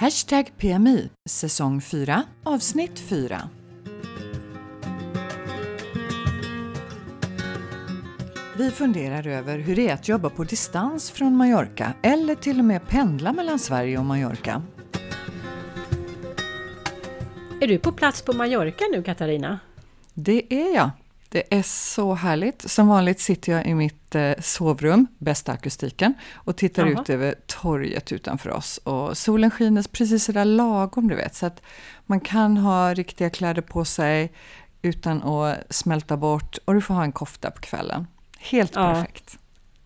Hashtag PMI, säsong 4, avsnitt 4. Vi funderar över hur det är att jobba på distans från Mallorca eller till och med pendla mellan Sverige och Mallorca. Är du på plats på Mallorca nu Katarina? Det är jag. Det är så härligt. Som vanligt sitter jag i mitt eh, sovrum, bästa akustiken, och tittar Jaha. ut över torget utanför oss. Och solen skiner precis sådär lagom, du vet, så att man kan ha riktiga kläder på sig utan att smälta bort och du får ha en kofta på kvällen. Helt Ja. perfekt.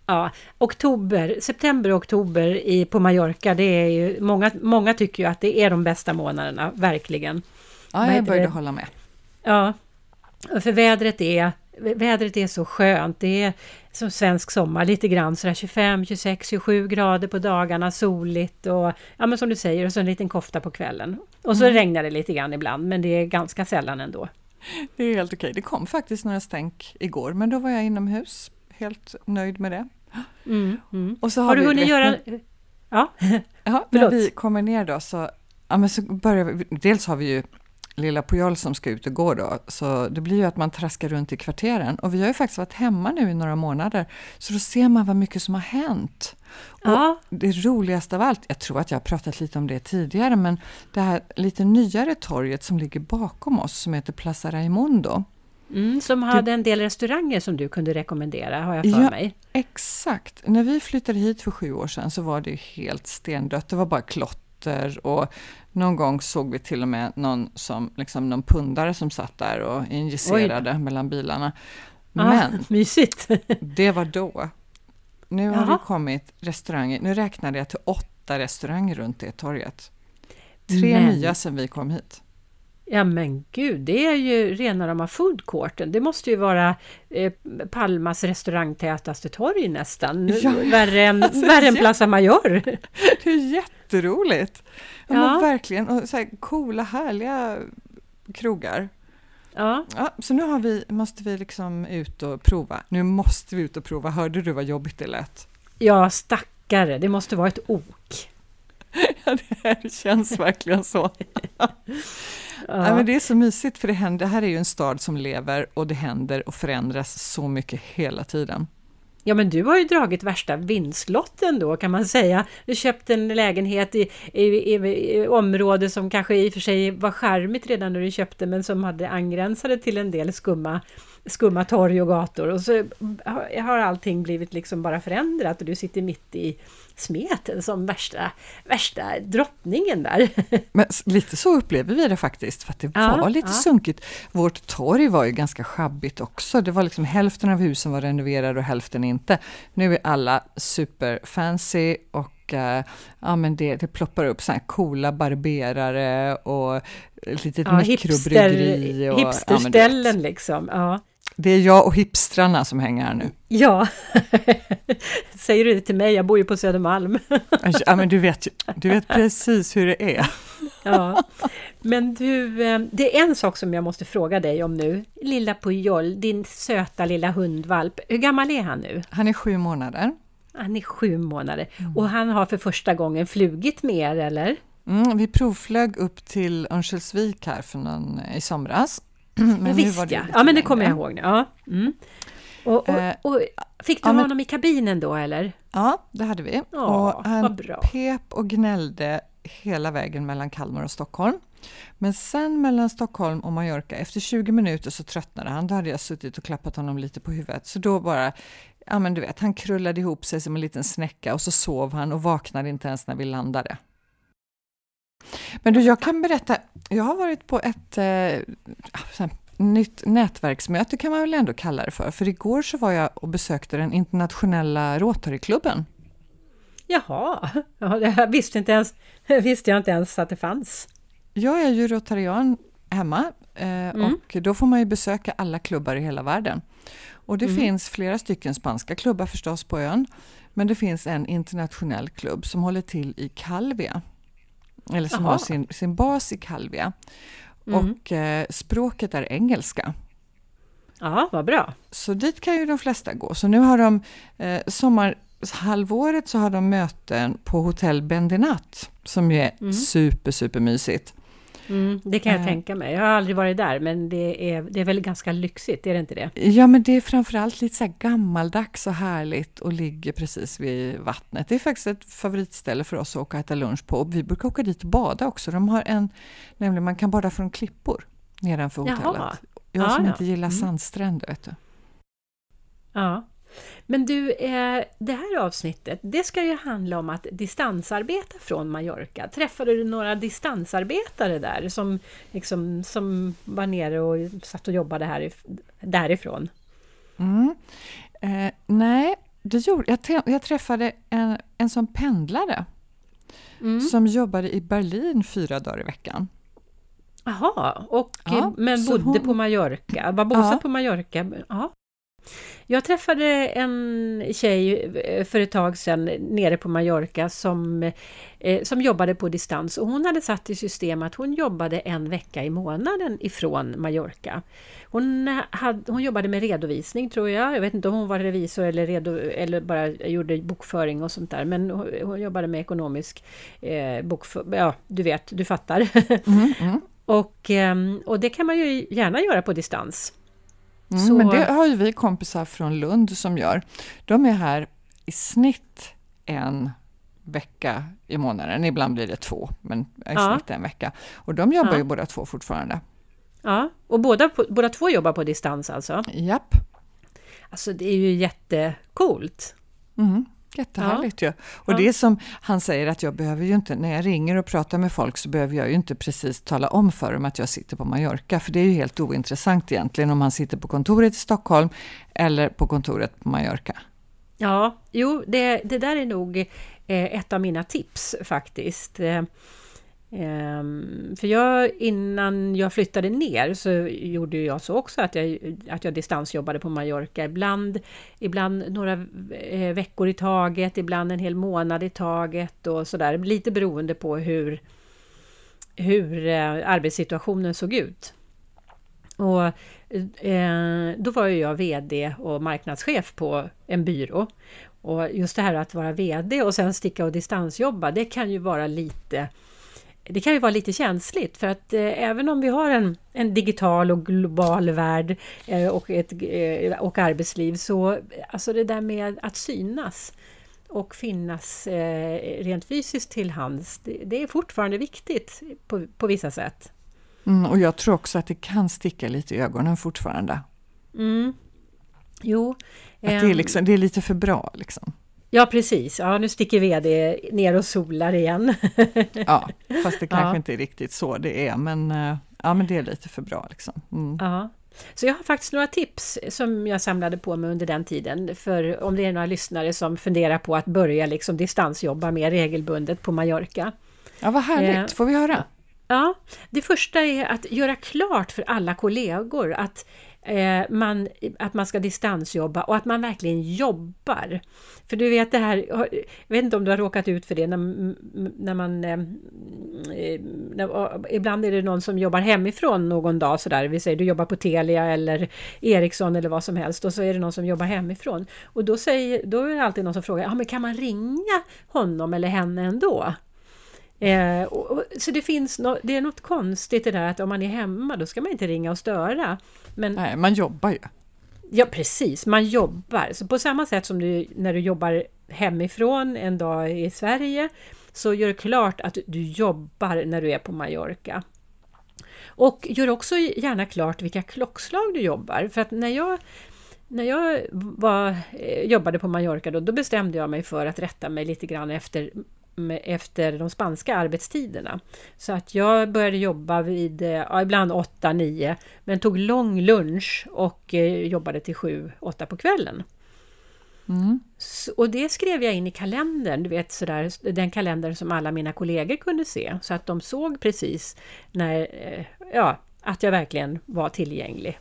Ja, oktober, september och oktober i, på Mallorca, det är ju, många, många tycker ju att det är de bästa månaderna, verkligen. Ja, jag började hålla med. Ja, för vädret är, vädret är så skönt. Det är som svensk sommar, lite grann sådär 25, 26, 27 grader på dagarna, soligt och ja men som du säger, och så en liten kofta på kvällen. Och så regnar det lite grann ibland, men det är ganska sällan ändå. Det är helt okej. Det kom faktiskt några stänk igår, men då var jag inomhus. Helt nöjd med det. Mm, mm. Och så Har du vi- hunnit göra... Ja, Ja, när vi kommer ner då så, ja, men så börjar vi, dels har vi ju lilla Pujol som ska ut och gå då, så det blir ju att man traskar runt i kvarteren. Och vi har ju faktiskt varit hemma nu i några månader, så då ser man vad mycket som har hänt. Och ja, det roligaste av allt, jag tror att jag har pratat lite om det tidigare, men det här lite nyare torget som ligger bakom oss som heter Plaza Raimundo. mm, som hade en del restauranger som du kunde rekommendera, har jag för Ja. mig. Exakt. När vi flyttade hit för sju år sedan så var det helt stendött. Det var bara klotter och någon gång såg vi till och med någon, som, liksom någon pundare som satt där och injicerade mellan bilarna. Ah, Men mysigt! det var då. Nu har Jaha. det kommit restauranger. Nu räknade jag till åtta restauranger runt det torget. Tre Men- nya sedan vi kom hit. Ja men gud, det är ju rena rama foodcourten. Det måste ju vara eh, Palmas restaurangtätaste torg nästan. Ja, värre än, alltså, värre än. Plaza Mayor. Det är jätteroligt! Ja, men verkligen. Och så här coola, härliga krogar. Ja, Ja, så nu vi, måste vi liksom ut och prova. Nu måste vi ut och prova. Hörde du vad jobbigt det lät? ja stackare, det måste vara ett ok. Ja, det känns verkligen så. Ja. Ja. men det är så mysigt för det händer. Det här är ju en stad som lever och det händer och förändras så mycket hela tiden. Ja men du har ju dragit värsta vinstlotten då kan man säga. Du köpte en lägenhet i, i, i, i område som kanske i och för sig var charmigt redan när du köpte men som hade angränsade till en del skumma, skumma torg och gator. Och så har allting blivit liksom bara förändrat och du sitter mitt i smeten som värsta, värsta drottningen där. Men lite så upplever vi det faktiskt, för att det Ja, var lite ja. sunkigt. Vårt torg var ju ganska schabbigt också. Det var liksom hälften av husen var renoverade och hälften inte. Nu är alla superfancy och eh, ja, men det, det ploppar upp såna här coola barberare och ett litet Ja, hipster, mikrobryggeri. Och, ja, du vet. hipsterställen liksom. Ja. Det är jag och hipstrarna som hänger här nu. Ja, säger du det till mig? Jag bor ju på Södermalm. Ja, men du vet, du vet precis hur det är. Ja, men du, eh, det är en sak som jag måste fråga dig om nu. Lilla Pujol, din söta lilla hundvalp. Hur gammal är han nu? Han är sju månader. Han är sju månader och han har för första gången flugit med er, eller? Mm, vi provflög upp till Örnsköldsvik här för någon, i somras. Men ja, nu visst var det ja. Ja, men det kommer jag ihåg nu. Ja. Mm. Och, och, Eh, och, fick du ja, men- honom i kabinen då, eller? Ja, det hade vi. Ja, och han pep och gnällde hela vägen mellan Kalmar och Stockholm. Men sen mellan Stockholm och Mallorca, efter 20 minuter så tröttnade han. Då hade jag suttit och klappat honom lite på huvudet. Så då bara, ja men du vet, han krullade ihop sig som en liten snäcka och så sov han och vaknade inte ens när vi landade. Men du, jag kan berätta, jag har varit på ett eh, här, nytt nätverksmöte kan man väl ändå kalla det för. För igår så var jag och besökte den internationella Rotaryklubben. Jaha, ja, det visste, inte ens, visste jag inte ens att det fanns. Jag är ju rotarian hemma eh, och då får man ju besöka alla klubbar i hela världen. Och det finns flera stycken spanska klubbar förstås på ön, men det finns en internationell klubb som håller till i Calvia. Eller som Jaha. har sin, sin bas i Calvia. Och eh, språket är engelska. Ja, vad bra. Så dit kan ju de flesta gå. Så nu har de eh, sommar, halvåret så har de möten på hotell Bendinat som är mm. super, super mysigt. Mm, det kan jag äh, tänka mig. Jag har aldrig varit där, men det är, det är väl ganska lyxigt, är det inte det? Ja, men det är framförallt lite så gammaldags och härligt och ligger precis vid vattnet. Det är faktiskt ett favoritställe för oss att åka och äta lunch på. Vi brukar åka dit och bada också. De har en, nämligen man kan bada från klippor nedanför hotellet. Jaha. Jag som ja, inte gillar mm. sandstränder, vet du. Ja. Men du, eh, det här avsnittet, det ska ju handla om att distansarbeta från Mallorca. Träffade du några distansarbetare där som, liksom, som var nere och satt och jobbade här, därifrån? Mm. Eh, nej, det gjorde, jag, jag träffade en, en som pendlare mm. som jobbade i Berlin fyra dagar i veckan. Jaha, och, ja, men bodde hon, på Mallorca, var bosatt ja, på Mallorca. Ja. Jag träffade en tjej eh, för ett tag sedan nere på Mallorca som, eh, som jobbade på distans och hon hade satt i system att hon jobbade en vecka i månaden ifrån Mallorca. Hon, hade, hon jobbade med redovisning tror jag. Jag vet inte om hon var revisor eller, redo, eller bara gjorde bokföring och sånt där. Men hon, hon jobbade med ekonomisk eh, bokföring. Ja, du vet, du fattar. Mm, mm. och, eh, och det kan man ju gärna göra på distans. Mm, så... Men det har ju vi kompisar från Lund som gör. De är här i snitt en vecka i månaden. Ibland blir det två, men i ja. snitt en vecka. Och de jobbar ja. ju båda två fortfarande. Ja, och båda, båda två jobbar på distans alltså? Japp. Alltså det är ju jättecoolt. Mm. Jättehärligt ja. ju. Och ja. det är som han säger att jag behöver ju inte, när jag ringer och pratar med folk så behöver jag ju inte precis tala om för dem att jag sitter på Mallorca. För det är ju helt ointressant egentligen om han sitter på kontoret i Stockholm eller på kontoret på Mallorca. Ja, jo, det, det där är nog eh, ett av mina tips faktiskt. Ehm, för jag, innan jag flyttade ner så gjorde jag så också att jag, att jag distansjobbade på Mallorca. Ibland, ibland några eh, veckor i taget, ibland en hel månad i taget och sådär. Lite beroende på hur, hur eh, arbetssituationen såg ut. Och eh, då var jag VD och marknadschef på en byrå. Och just det här att vara VD och sen sticka och distansjobba, det kan ju vara lite det kan ju vara lite känsligt för att eh, även om vi har en, en digital och global värld eh, och, ett, eh, och arbetsliv så alltså det där med att synas och finnas eh, rent fysiskt till hands, det, det, är fortfarande viktigt på, på vissa sätt. Mm, och jag tror också att det kan sticka lite i ögonen fortfarande. Mm. Jo. Att det, är ehm, liksom, det är lite för bra liksom. Ja precis, ja nu sticker VD ner och solar igen. ja, fast det kanske ja. inte är riktigt så det är, men, eh, ja, men det är lite för bra. Liksom. Mm. Ja. Så jag har faktiskt några tips som jag samlade på mig under den tiden, för om det är några lyssnare som funderar på att börja liksom distansjobba mer regelbundet på Mallorca. Ja, vad härligt, eh, får vi höra? Ja, det första är att göra klart för alla kollegor att Eh, man, att man ska distansjobba och att man verkligen jobbar. För du vet det här, jag vet inte om du har råkat ut för det när, när man... Eh, eh, när, ibland är det någon som jobbar hemifrån någon dag sådär, vi säger du jobbar på Telia eller Ericsson eller vad som helst och så är det någon som jobbar hemifrån. Och då, säger, då är det alltid någon som frågar, ja men kan man ringa honom eller henne ändå? Eh, och, och, så det finns no, det är något konstigt i det där att om man är hemma då ska man inte ringa och störa. Men, Nej, man jobbar ju. Ja precis, man jobbar. Så på samma sätt som du när du jobbar hemifrån en dag i Sverige så gör det klart att du jobbar när du är på Mallorca. Och gör också gärna klart vilka klockslag du jobbar. För att när jag, när jag var, eh, jobbade på Mallorca då, då bestämde jag mig för att rätta mig lite grann efter efter de spanska arbetstiderna. Så att jag började jobba vid, ja, ibland 8-9, men tog lång lunch och eh, jobbade till 7-8 på kvällen. Mm. Så, och det skrev jag in i kalendern, du vet sådär, den kalendern som alla mina kollegor kunde se, så att de såg precis när, eh, ja, att jag verkligen var tillgänglig.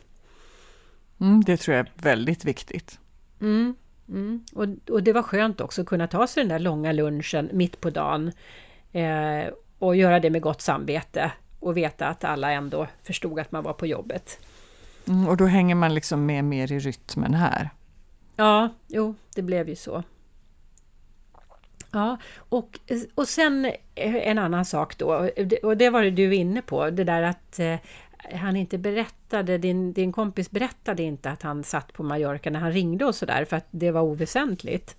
Mm, det tror jag är väldigt viktigt. Mm. Mm. Och, och, det var skönt också att kunna ta sig den där långa lunchen mitt på dagen eh, och göra det med gott samvete och veta att alla ändå förstod att man var på jobbet. Mm, och då hänger man liksom med mer i rytmen här? Ja, jo, det blev ju så. Ja, och, och sen en annan sak då, och det var det du inne på, det där att eh, han inte berättade, din, din kompis berättade inte att han satt på Mallorca när han ringde och sådär för att det var oväsentligt.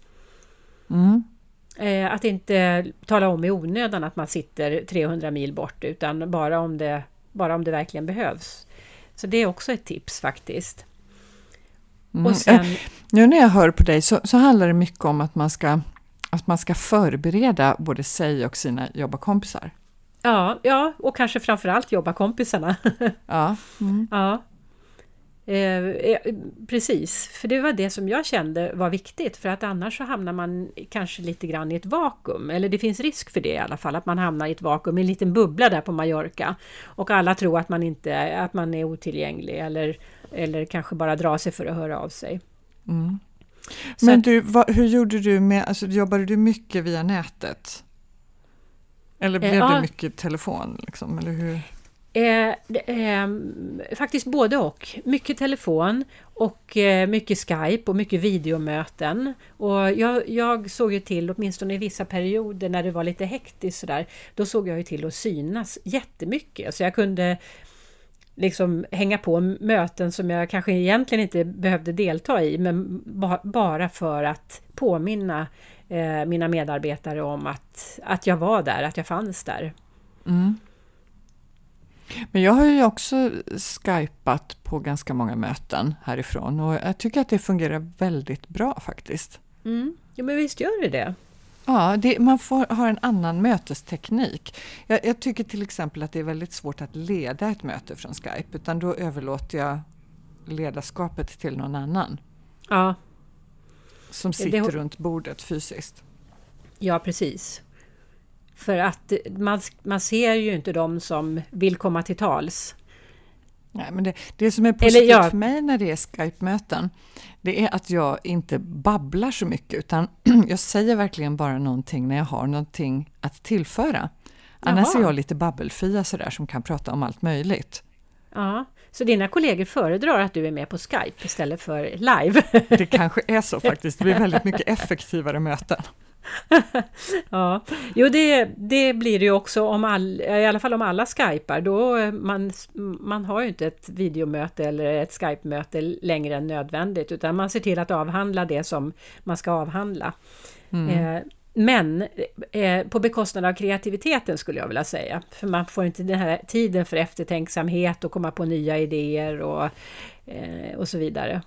Mm. Eh, att inte tala om i onödan att man sitter 300 mil bort utan bara om det, bara om det verkligen behövs. Så det är också ett tips faktiskt. Mm. Och sen, nu när jag hör på dig så, så handlar det mycket om att man ska att man ska förbereda både sig och sina jobbarkompisar. Ja, ja och kanske framförallt jobbarkompisarna. ja. Mm. ja. Eh, eh, precis, för det var det som jag kände var viktigt för att annars så hamnar man kanske lite grann i ett vakuum. Eller det finns risk för det i alla fall, att man hamnar i ett vakuum, i en liten bubbla där på Mallorca. Och alla tror att man, inte, att man är otillgänglig eller, eller kanske bara drar sig för att höra av sig. Mm. Men du, vad, hur gjorde du med, alltså jobbade du mycket via nätet? Eller blev eh, det mycket telefon? Liksom, eller hur? Eh, eh, faktiskt både och. Mycket telefon och eh, mycket Skype och mycket videomöten. Och jag, jag, såg ju till, åtminstone i vissa perioder när det var lite hektiskt sådär, då såg jag ju till att synas jättemycket. Så jag kunde liksom hänga på möten som jag kanske egentligen inte behövde delta i, men ba bara för att påminna eh, mina medarbetare om att, att jag var där, att jag fanns där. Mm. Men jag har ju också skypat på ganska många möten härifrån och jag tycker att det fungerar väldigt bra faktiskt. Mm. Ja, men visst gör det det. Ja, det, man får, har en annan mötesteknik. Jag, jag, tycker till exempel att det är väldigt svårt att leda ett möte från Skype, utan då överlåter jag ledarskapet till någon annan. Ja. Som sitter det, runt bordet fysiskt. Ja, precis. För att man, man ser ju inte de som vill komma till tals. Nej, men det, det som är positivt ja. för mig när det är Skype-möten, det är att jag inte babblar så mycket, utan jag säger verkligen bara någonting när jag har någonting att tillföra. Annars Jaha. är jag lite babbelfia sådär som kan prata om allt möjligt. Ja, så dina kollegor föredrar att du är med på Skype istället för live? Det kanske är så faktiskt, det blir väldigt mycket effektivare möten. ja, jo det, det blir det ju också om all, i alla fall om alla skypar. Då man, man har ju inte ett videomöte eller ett Skype-möte längre än nödvändigt utan man ser till att avhandla det som man ska avhandla. Mm. Eh, men eh, på bekostnad av kreativiteten skulle jag vilja säga. För man får inte den här tiden för eftertänksamhet och komma på nya idéer och, eh, och så vidare.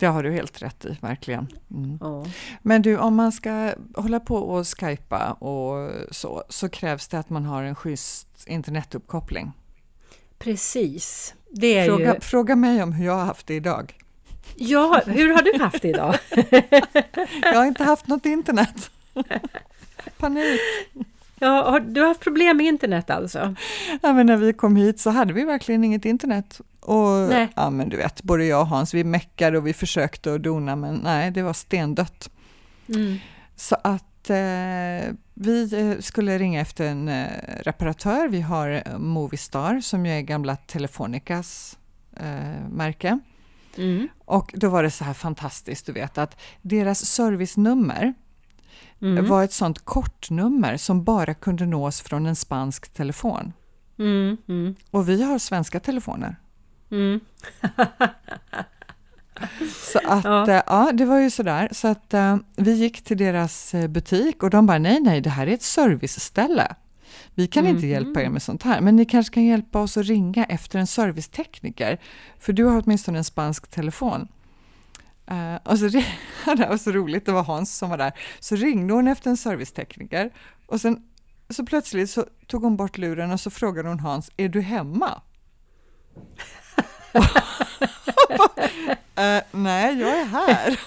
Det har du helt rätt i, verkligen. Mm. Ja. Men du, om man ska hålla på och skypa och så, så krävs det att man har en schysst internetuppkoppling. Precis. Det är fråga, ju... fråga mig om hur jag har haft det idag. Ja, hur har du haft det idag? jag har inte haft något internet. Panik. Ja, har du haft problem med internet alltså? Ja, men när vi kom hit så hade vi verkligen inget internet. Och nej. ja, men du vet, både jag och Hans, vi meckade och vi försökte att dona, men nej, det var stendött. Mm. Så att eh, vi eh, skulle ringa efter en eh, reparatör. Vi har Movistar som ju är gamla Telefonicas eh, märke. Mm. Och då var det så här fantastiskt, du vet, att deras servicenummer mm. var ett sånt kortnummer som bara kunde nås från en spansk telefon. Mm. mm. Och vi har svenska telefoner. Mm. så att, ja. Äh, ja. det var ju sådär. Så att äh, vi gick till deras eh, butik och de bara, nej, nej, det här är ett serviceställe. Vi kan mm. inte hjälpa er med sånt här, men ni kanske kan hjälpa oss att ringa efter en servicetekniker, för du har åtminstone en spansk telefon. Uh, och så, det var så roligt, det var Hans som var där, så ringde hon efter en servicetekniker och sen så plötsligt så tog hon bort luren och så frågade hon Hans, är du hemma? uh, nej, jag är här.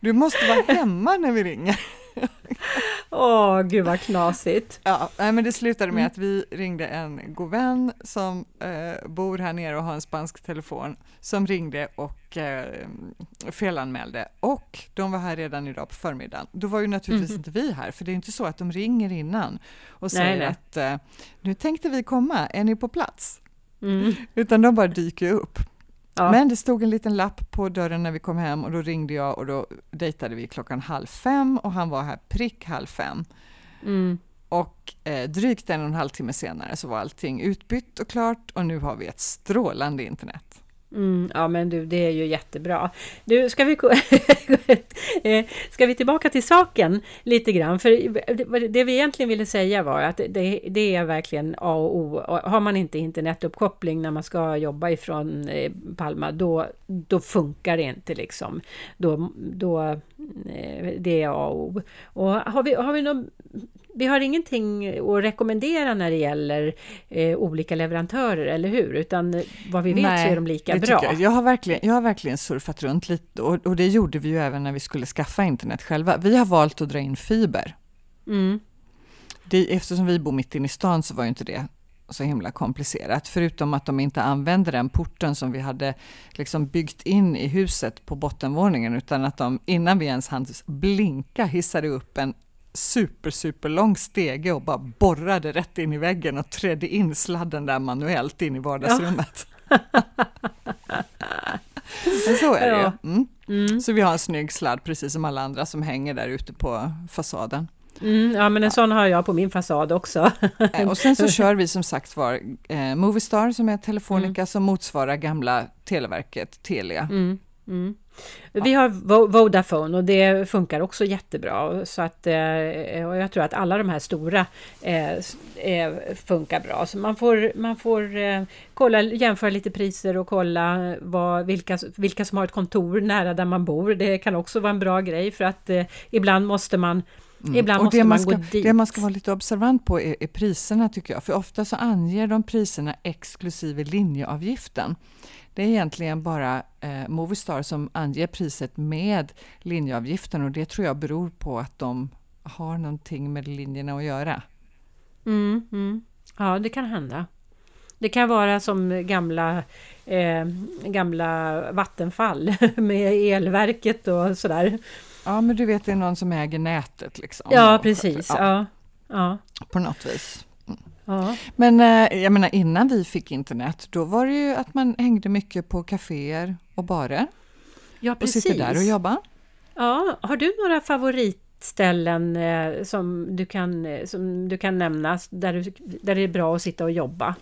du måste vara hemma när vi ringer. Åh, gud vad knasigt. Ja, men det slutade med mm. att vi ringde en god vän som eh, bor här nere och har en spansk telefon, som ringde och eh, felanmälde. Och de var här redan idag på förmiddagen. Då var ju naturligtvis mm. inte vi här, för det är inte så att de ringer innan och säger nej, nej. att eh, nu tänkte vi komma, är ni på plats? Mm. Utan de bara dyker upp. Ja. Men det stod en liten lapp på dörren när vi kom hem och då ringde jag och då dejtade vi klockan halv fem och han var här prick halv fem. Mm. Och eh, drygt en och en halv timme senare så var allting utbytt och klart och nu har vi ett strålande internet. Mm, ja men du, det är ju jättebra. Du, ska vi, eh, ska vi tillbaka till saken lite grann? För det vi egentligen ville säga var att det, det är verkligen A och O. Har man inte internetuppkoppling när man ska jobba ifrån eh, Palma, då, då funkar det inte liksom. Då, då, eh, det är A och O. Och har vi, har vi någon vi har ingenting att rekommendera när det gäller eh, olika leverantörer, eller hur? Utan vad vi vet Nej, så är de lika bra. Jag. jag. har verkligen, jag har verkligen surfat runt lite och, och, det gjorde vi ju även när vi skulle skaffa internet själva. Vi har valt att dra in fiber. Mm. Det, eftersom vi bor mitt inne i stan så var ju inte det så himla komplicerat, förutom att de inte använde den porten som vi hade liksom byggt in i huset på bottenvåningen, utan att de innan vi ens hann blinka hissade upp en super, super lång stege och bara borrade rätt in i väggen och trädde in sladden där manuellt in i vardagsrummet. Ja. Men så är det ja. ju. Mm. Mm. Så vi har en snygg sladd precis som alla andra som hänger där ute på fasaden. Mm, ja men en ja. sån har jag på min fasad också. Eh, och sen så kör vi som sagt var eh, Movistar som är Telefonica mm. som motsvarar gamla Televerket, Telia. Vi har Vodafone och det funkar också jättebra. Så att, eh, och jag tror att alla de här stora eh, eh, funkar bra. Så man får, man får kolla, jämföra lite priser och kolla vad, vilka, vilka som har ett kontor nära där man bor. Det kan också vara en bra grej för att ibland måste man Mm. Ibland måste man, man ska, gå dit. Det man ska vara lite observant på är, är, priserna tycker jag, för ofta så anger de priserna exklusive linjeavgiften. Det är egentligen bara eh, Movistar som anger priset med linjeavgiften och det tror jag beror på att de har någonting med linjerna att göra. Mm, mm. Ja, det kan hända. Det kan vara som gamla, eh, gamla vattenfall med elverket och sådär. Ja, men du vet, det är någon som äger nätet liksom. Ja, precis. Ja. ja. ja. På något vis. Ja. Men eh, jag menar innan vi fick internet, då var det ju att man hängde mycket på kaféer och barer. Ja, precis. Och sitter där och jobbar. Ja, har du några favoritställen eh, som, du kan, eh, som du kan nämna där, du, där det är bra att sitta och jobba?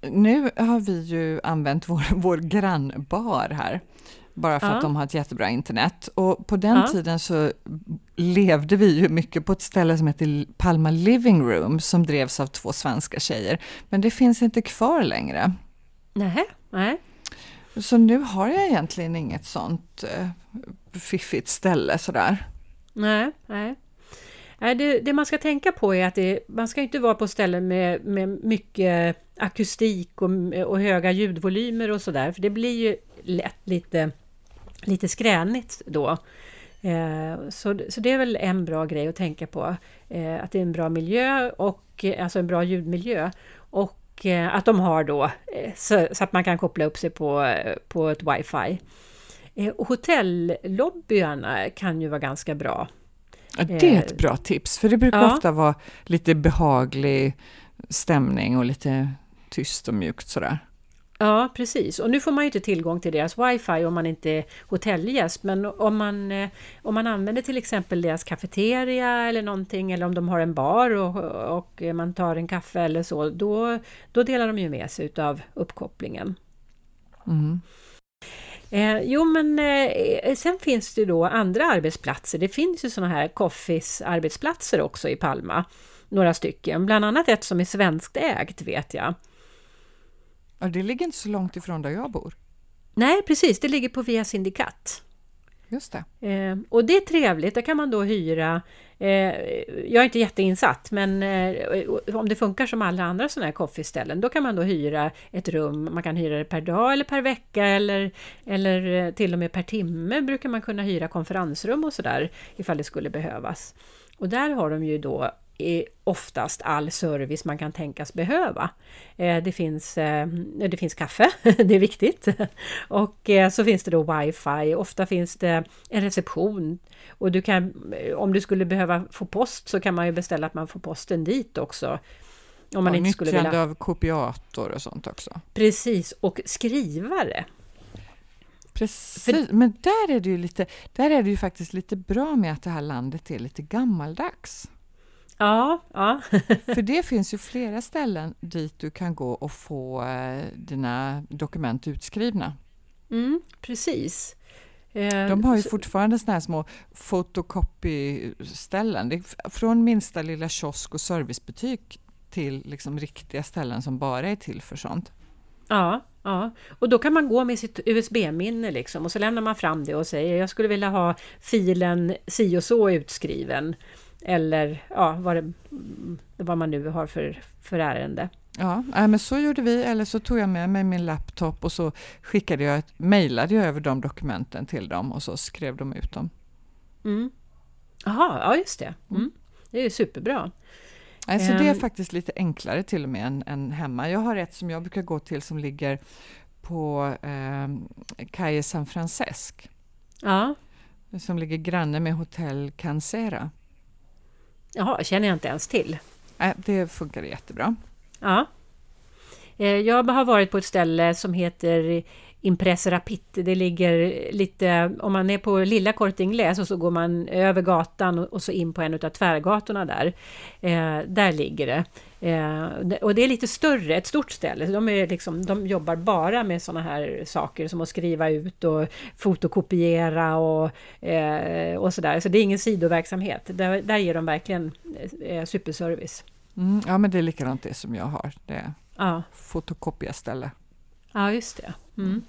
Nu har vi ju använt vår, vår grannbar här bara för ja. att de har ett jättebra internet. Och på den ja. tiden så levde vi ju mycket på ett ställe som heter Palma Living Room som drevs av två svenska tjejer. Men det finns inte kvar längre. Nej, nej. Så nu har jag egentligen inget sånt eh, fiffigt ställe sådär. Nej, nej. Nej, det, det, man ska tänka på är att det, man ska inte vara på ställen med, med mycket akustik och, och höga ljudvolymer och sådär, för det blir ju lätt lite lite skränigt då. Eh, så, så det är väl en bra grej att tänka på. Eh, att det är en bra miljö, och, alltså en bra ljudmiljö. Och eh, att de har då, så, så, att man kan koppla upp sig på, på ett wifi. hotellobbyarna kan ju vara ganska bra. Ja, det är ett bra tips, för det brukar ja. ofta vara lite behaglig stämning och lite tyst och mjukt sådär. Ja, precis. Och nu får man ju inte tillgång till deras wifi om man inte är hotellgäst. Men om man, eh, om man använder till exempel deras kafeteria eller någonting, eller om de har en bar och, och man tar en kaffe eller så, då, då delar de ju med sig utav uppkopplingen. Mm. Eh, jo, men eh, sen finns det då andra arbetsplatser. Det finns ju sådana här Coffees arbetsplatser också i Palma. Några stycken, bland annat ett som är svenskt ägt vet jag. Ja, det ligger inte så långt ifrån där jag bor. Nej, precis. Det ligger på Via Syndikat. Just det. Eh, och det är trevligt. Där kan man då hyra... Eh, jag är inte jätteinsatt, men eh, om det funkar som alla andra sådana här coffee-ställen, då kan man då hyra ett rum. Man kan hyra det per dag eller per vecka eller, eller eh, till och med per timme brukar man kunna hyra konferensrum och sådär ifall det skulle behövas. Och där har de ju då oftast all service man kan tänkas behöva. Eh, det finns, eh, det finns kaffe, det är viktigt. Och eh, så finns det då wifi, ofta finns det en reception. Och du kan, om du skulle behöva få post så kan man ju beställa att man får posten dit också. Om man ja, inte skulle vilja... av kopiator och sånt också. Precis, och skrivare. Precis, men där är, det ju lite, där är det ju faktiskt lite bra med att det här landet är lite gammaldags. Ja, ja. För det finns ju flera ställen dit du kan gå och få eh, dina dokument utskrivna. Mm, precis. Eh, De har ju fortfarande såna här små fotokopyställen. Från minsta lilla kiosk och servicebutik till liksom riktiga ställen som bara är till för sånt. Ja, ja, och då kan man gå med sitt USB-minne liksom och så lämnar man fram det och säger jag skulle vilja ha filen si och så utskriven. Eller ja, vad, det, vad man nu har för, för ärende. Ja, men så gjorde vi, eller så tog jag med mig min laptop och så skickade jag, mejlade jag över de dokumenten till dem och så skrev de ut dem. Mm. Ja just det. Mm. Det är ju superbra. Alltså det är ehm. faktiskt lite enklare till och med än, än, hemma. Jag har ett som jag brukar gå till som ligger på eh, Calle San Francesc. Ja. Som ligger granne med Hotell Cancera. Jaha, känner jag inte ens till. Nej, det funkar jättebra. Ja. Eh, jag har varit på ett ställe som heter Impress Rapid. Det ligger lite, om man är på lilla Kortingläs och så går man över gatan och, så in på en av tvärgatorna där. Eh, där ligger det. Eh, och det är lite större, ett stort ställe. De, är liksom, de jobbar bara med sådana här saker som att skriva ut och fotokopiera och, eh, och sådär. Så det är ingen sidoverksamhet. Där, där ger de verkligen eh, superservice. Mm, ja, men det är likadant det som jag har. Det ja. fotokopiaställe. Ja, just det. Mm.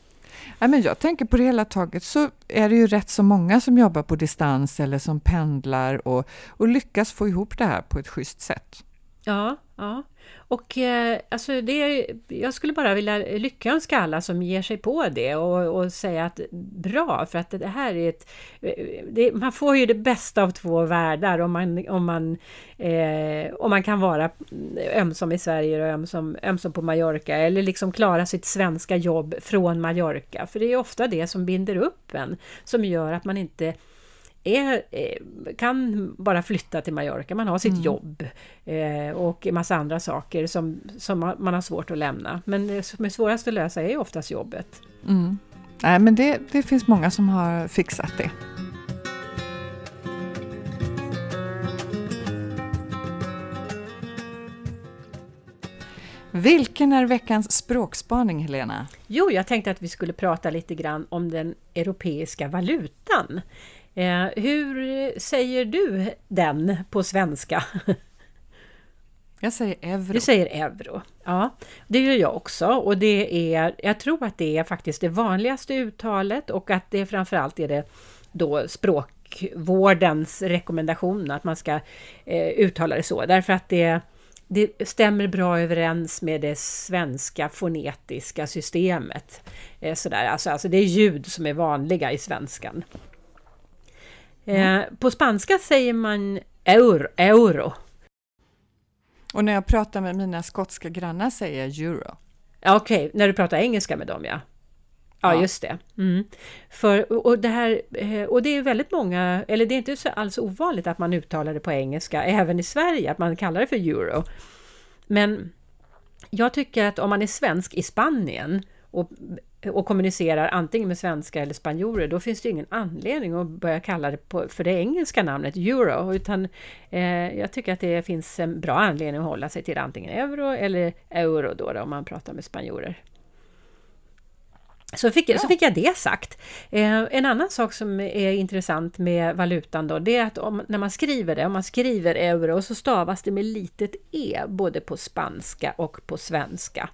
Ja, men jag tänker på det hela taget så är det ju rätt så många som jobbar på distans eller som pendlar och, och lyckas få ihop det här på ett schysst sätt. Ja, ja. Och eh, alltså det, jag skulle bara vilja lyckönska alla som ger sig på det och, och säga att bra, för att det här är ett... Eh, det, man får ju det bästa av två världar om man, om man, eh, om man kan vara ömsom i Sverige och ömsom, ömsom på Mallorca eller liksom klara sitt svenska jobb från Mallorca. För det är ofta det som binder upp en, som gör att man inte är, eh, kan bara flytta till Mallorca. Man har sitt mm. jobb eh, och massa andra saker som, som man har svårt att lämna. Men det som är svårast att lösa är oftast jobbet. Mm. Nej, men det, det finns många som har fixat det. Vilken är veckans språkspaning, Helena? Jo, jag tänkte att vi skulle prata lite grann om den europeiska valutan. Eh, hur säger du den på svenska? Jag säger euro. Du säger euro. Ja, det gör jag också. Och det är, jag tror att det är faktiskt det vanligaste uttalet och att det framförallt är det då språkvårdens rekommendation att man ska eh, uttala det så. Därför att det, det stämmer bra överens med det svenska fonetiska systemet. Eh, sådär. Alltså, alltså det är ljud som är vanliga i svenskan. Mm. på spanska säger man euro. euro. Och när jag pratar med mina skotska grannar säger jag euro. Okej, okay, när du pratar engelska med dem ja. Ja, ja. just det. Mm. För, och, det här, eh, och det är väldigt många, eller det är inte så alls ovanligt att man uttalar det på engelska, även i Sverige, att man kallar det för euro. Men jag tycker att om man är svensk i Spanien och och kommunicerar antingen med svenska eller spanjorer, då finns det ingen anledning att börja kalla det på, för det engelska namnet euro, utan eh, jag tycker att det finns en bra anledning att hålla sig till antingen euro eller euro då, då om man pratar med spanjorer. Så fick, ja. så fick jag det sagt. Eh, en annan sak som är intressant med valutan då, det är att om, när man skriver det, om man skriver euro så stavas det med litet e, både på spanska och på svenska.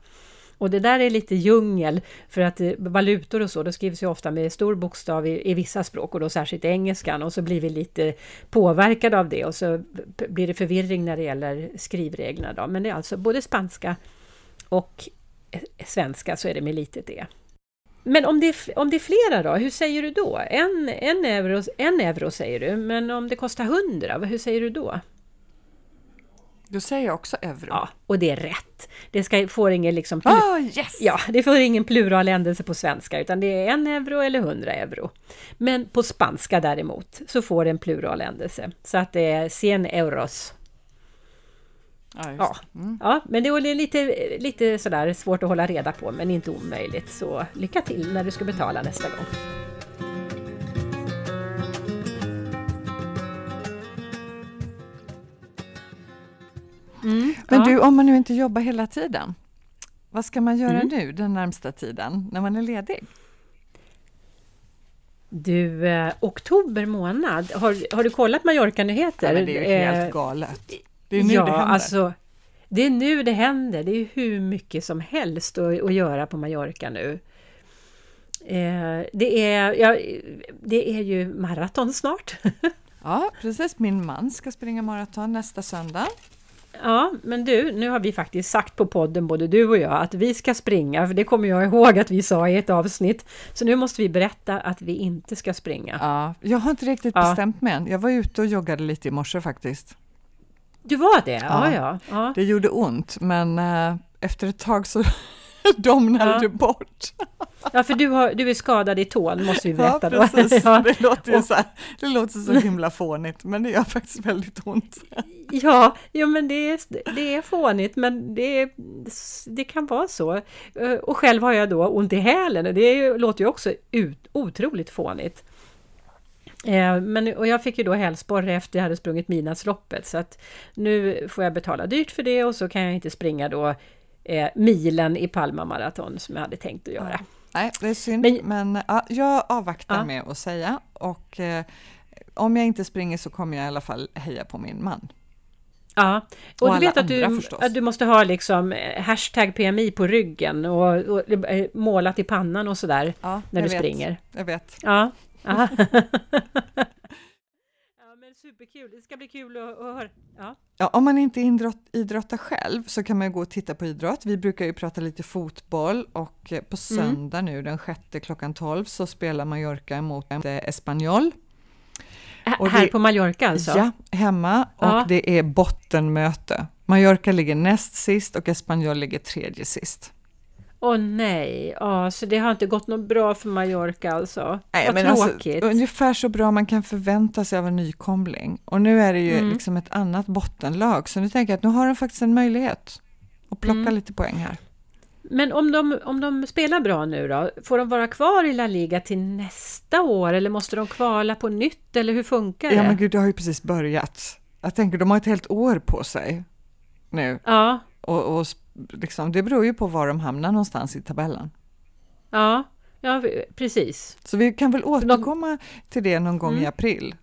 Och det där är lite djungel, för att eh, valutor och så, det skrivs ju ofta med stor bokstav i, i vissa språk och då särskilt engelskan och så blir vi lite påverkade av det och så blir det förvirring när det gäller skrivreglerna. Då. Men det är alltså både spanska och eh, svenska så är det med litet e. Men om det, är, om det är flera då, hur säger du då? En, en, euro, en euro säger du, men om det kostar hundra, hur säger du då? Då säger jag också euro. Ja, och det är rätt. Det ska, får ingen liksom... Oh, yes! Ja, det får ingen pluraländelse på svenska, utan det är en euro eller hundra euro. Men på spanska däremot så får det en pluraländelse, så att det är cien euros. Ja, ja. Mm. ja, men det är lite, lite sådär svårt att hålla reda på, men inte omöjligt. Så lycka till när du ska betala nästa gång. Mm, men ja. du, om man nu inte jobbar hela tiden, vad ska man göra mm. nu den närmsta tiden när man är ledig? Du, eh, oktober månad, har, har du kollat Mallorca-nyheter? Ja, det är ju helt eh, galet. Det är nu ja, det händer. Alltså, det är nu det händer. Det är hur mycket som helst att, att göra på Mallorca nu. Eh, det, är, ja, det är ju maraton snart. ja, precis. Min man ska springa maraton nästa söndag. Ja, men du, nu har vi faktiskt sagt på podden, både du och jag, att vi ska springa, för det kommer jag ihåg att vi sa i ett avsnitt. Så nu måste vi berätta att vi inte ska springa. Ja, jag har inte riktigt ja. bestämt mig än. Jag var ute och joggade lite i morse faktiskt. Du var det? Ja, ja. ja. Det gjorde ont, men äh, efter ett tag så domnade ja. det bort. Ja, för du, har, du är skadad i tån, måste vi veta ja, precis. då. Ja. Det, låter ju så här, det låter så himla fånigt, men det gör faktiskt väldigt ont. Ja, jo, men det är, det är fånigt, men det, det kan vara så. Eh, och själv har jag då ont i hälen och det låter ju också ut, otroligt fånigt. Eh, men, och jag fick ju då hälsporre efter jag hade sprungit midnattsloppet så att nu får jag betala dyrt för det och så kan jag inte springa då eh, milen i Palma Marathon som jag hade tänkt att göra. Ja. Nej, det är synd, men, men ja, jag avvaktar ja. med att säga och eh, om jag inte springer så kommer jag i alla fall heja på min man. Ja, och, och du vet att du, att du måste ha liksom eh, hashtag PMI på ryggen och, och eh, målat i pannan och sådär ja, när du vet. springer. Jag vet. Ja. superkul. Det ska bli kul att, att höra. Ja. ja. om man inte idrott, idrottar själv så kan man gå och titta på idrott. Vi brukar ju prata lite fotboll och eh, på mm. söndag mm. nu den sjätte klockan 12 så spelar Mallorca mot Espanyol. Och här det, på Mallorca alltså? Ja, hemma ja. och det är bottenmöte. Mallorca ligger näst sist och Espanyol ligger tredje sist. Åh oh, nej, ja, så det har inte gått något bra för Mallorca alltså? Nej, Vad men alltså, tråkigt. Alltså, ungefär så bra man kan förvänta sig av en nykomling. Och nu är det ju mm. liksom ett annat bottenlag, så nu tänker jag att nu har de faktiskt en möjlighet att plocka mm. lite poäng här. Men om de, om de spelar bra nu då, får de vara kvar i La Liga till nästa år eller måste de kvala på nytt eller hur funkar det? Ja men gud, det har ju precis börjat. Jag tänker, de har ett helt år på sig nu. Ja. Och, och liksom, det beror ju på var de hamnar någonstans i tabellen. Ja, ja precis. Så vi kan väl återkomma de... till det någon gång mm. i april.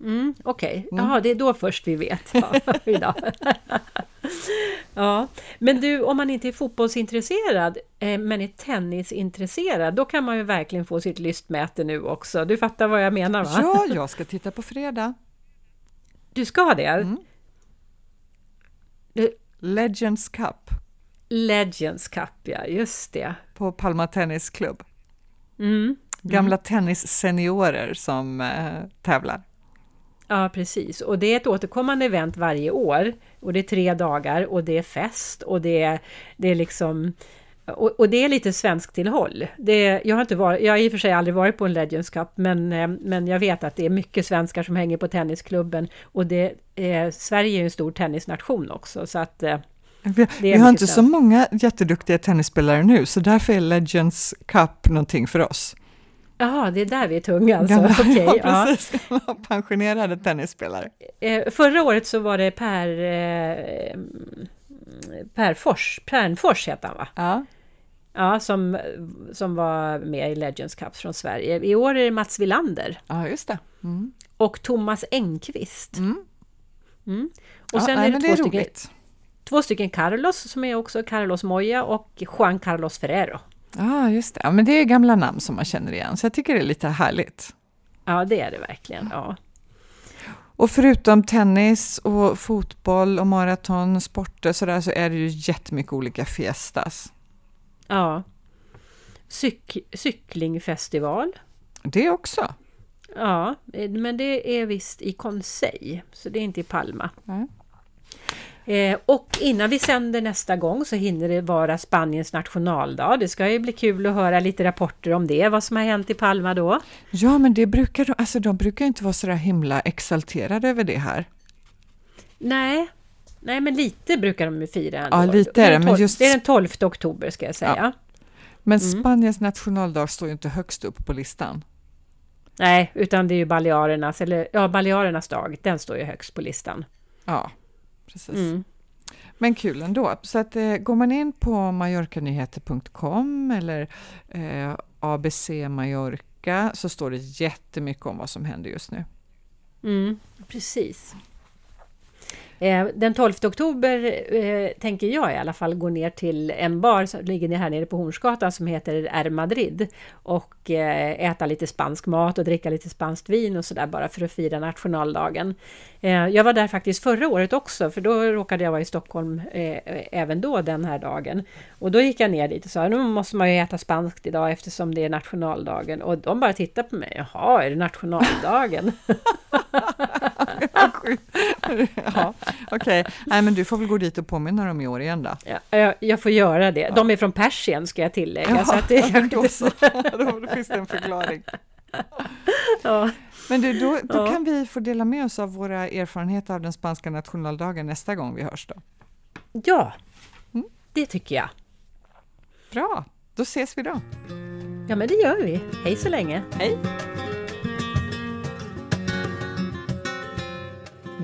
Mm, Okej, okay. mm. Jaha, det är då först vi vet. Ja, ja, men du, om man inte är fotbollsintresserad eh, men är tennisintresserad, då kan man ju verkligen få sitt lystmäte nu också. Du fattar vad jag menar va? Ja, jag ska titta på fredag. Du ska det? Mm. Legends Cup. Legends Cup, ja, just det. På Palma Tennisklubb. Mm. Gamla mm. tennisseniorer som eh, tävlar. Ja, precis. Och det är ett återkommande event varje år. Och det är tre dagar och det är fest och det är, det är liksom... Och, och det är lite svenskt tillhåll. Det, jag, har inte varit, jag har i och för sig aldrig varit på en Legends Cup, men, eh, men jag vet att det är mycket svenskar som hänger på tennisklubben. Och det, eh, Sverige är en stor tennisnation också, så att eh, vi, vi har inte så många jätteduktiga tennisspelare nu, så därför är Legends Cup någonting för oss. Jaha, det är där vi är tunga alltså? Gamla, okay, ja, precis. Ja. Pensionerade tennisspelare. Eh, förra året så var det Per, eh, per Fors, Pernfors heter han va? Ja. Ja, som, som var med i Legends Cup från Sverige. I år är det Mats Villander. Ja, just det. Mm. Och Thomas Engqvist. Mm. Mm. Och sen nej, är det, två, det är stycken, två stycken Carlos som är också Carlos Moya och Juan Carlos Ferrero. Ja, ah, just det. Ja, men det är gamla namn som man känner igen, så jag tycker det är lite härligt. Ja, det är det verkligen. Ja. Och förutom tennis och fotboll och maraton, sporter så där, så är det ju jättemycket olika fiestas. Ja. Cyk cyklingfestival. Det också. Ja, men det är visst i Conseil, så det är inte i Palma. Mm. Eh, och innan vi sänder nästa gång så hinner det vara Spaniens nationaldag. Det ska ju bli kul att höra lite rapporter om det, vad som har hänt i Palma då. Ja, men det brukar, alltså, de brukar inte vara så himla exalterade över det här. Nej, Nej, men lite brukar de ju fira ändå. Ja, lite är det, men 12, just- det är den 12 oktober ska jag säga. Men Mm. Spaniens nationaldag står ju inte högst upp på listan. Nej, utan det är ju Balearernas, eller ja, Balearernas dag. Den står ju högst på listan. Ja, precis. Mm. Men kul ändå. Så att, eh, går man in på mallorcanyheter.com eller eh, ABC Mallorca så står det jättemycket om vad som händer just nu. Mm, precis. Eh, Den 12 oktober eh, tänker jag i alla fall gå ner till en bar som ligger här nere på Hornsgatan som heter R Madrid och eh, äta lite spansk mat och dricka lite spanskt vin och sådär bara för att fira nationaldagen. Eh, jag var där faktiskt förra året också för då råkade jag vara i Stockholm eh, även då den här dagen. Och då gick jag ner dit och sa nu måste man ju äta spanskt idag eftersom det är nationaldagen och de bara tittade på mig. Jaha, är det nationaldagen? ja, Okej, nej men du får väl gå dit och påminna dem i år igen då. Ja, jag, jag får göra det. De är från Persien ska jag tillägga. så att det ja, men då, så. då finns det en förklaring. ja. Men du, då, då Ja. kan vi få dela med oss av våra erfarenheter av den spanska nationaldagen nästa gång vi hörs då. ja, Mm. det tycker jag. Bra, då ses vi då. Ja, men det gör vi. Hej så länge. Hej!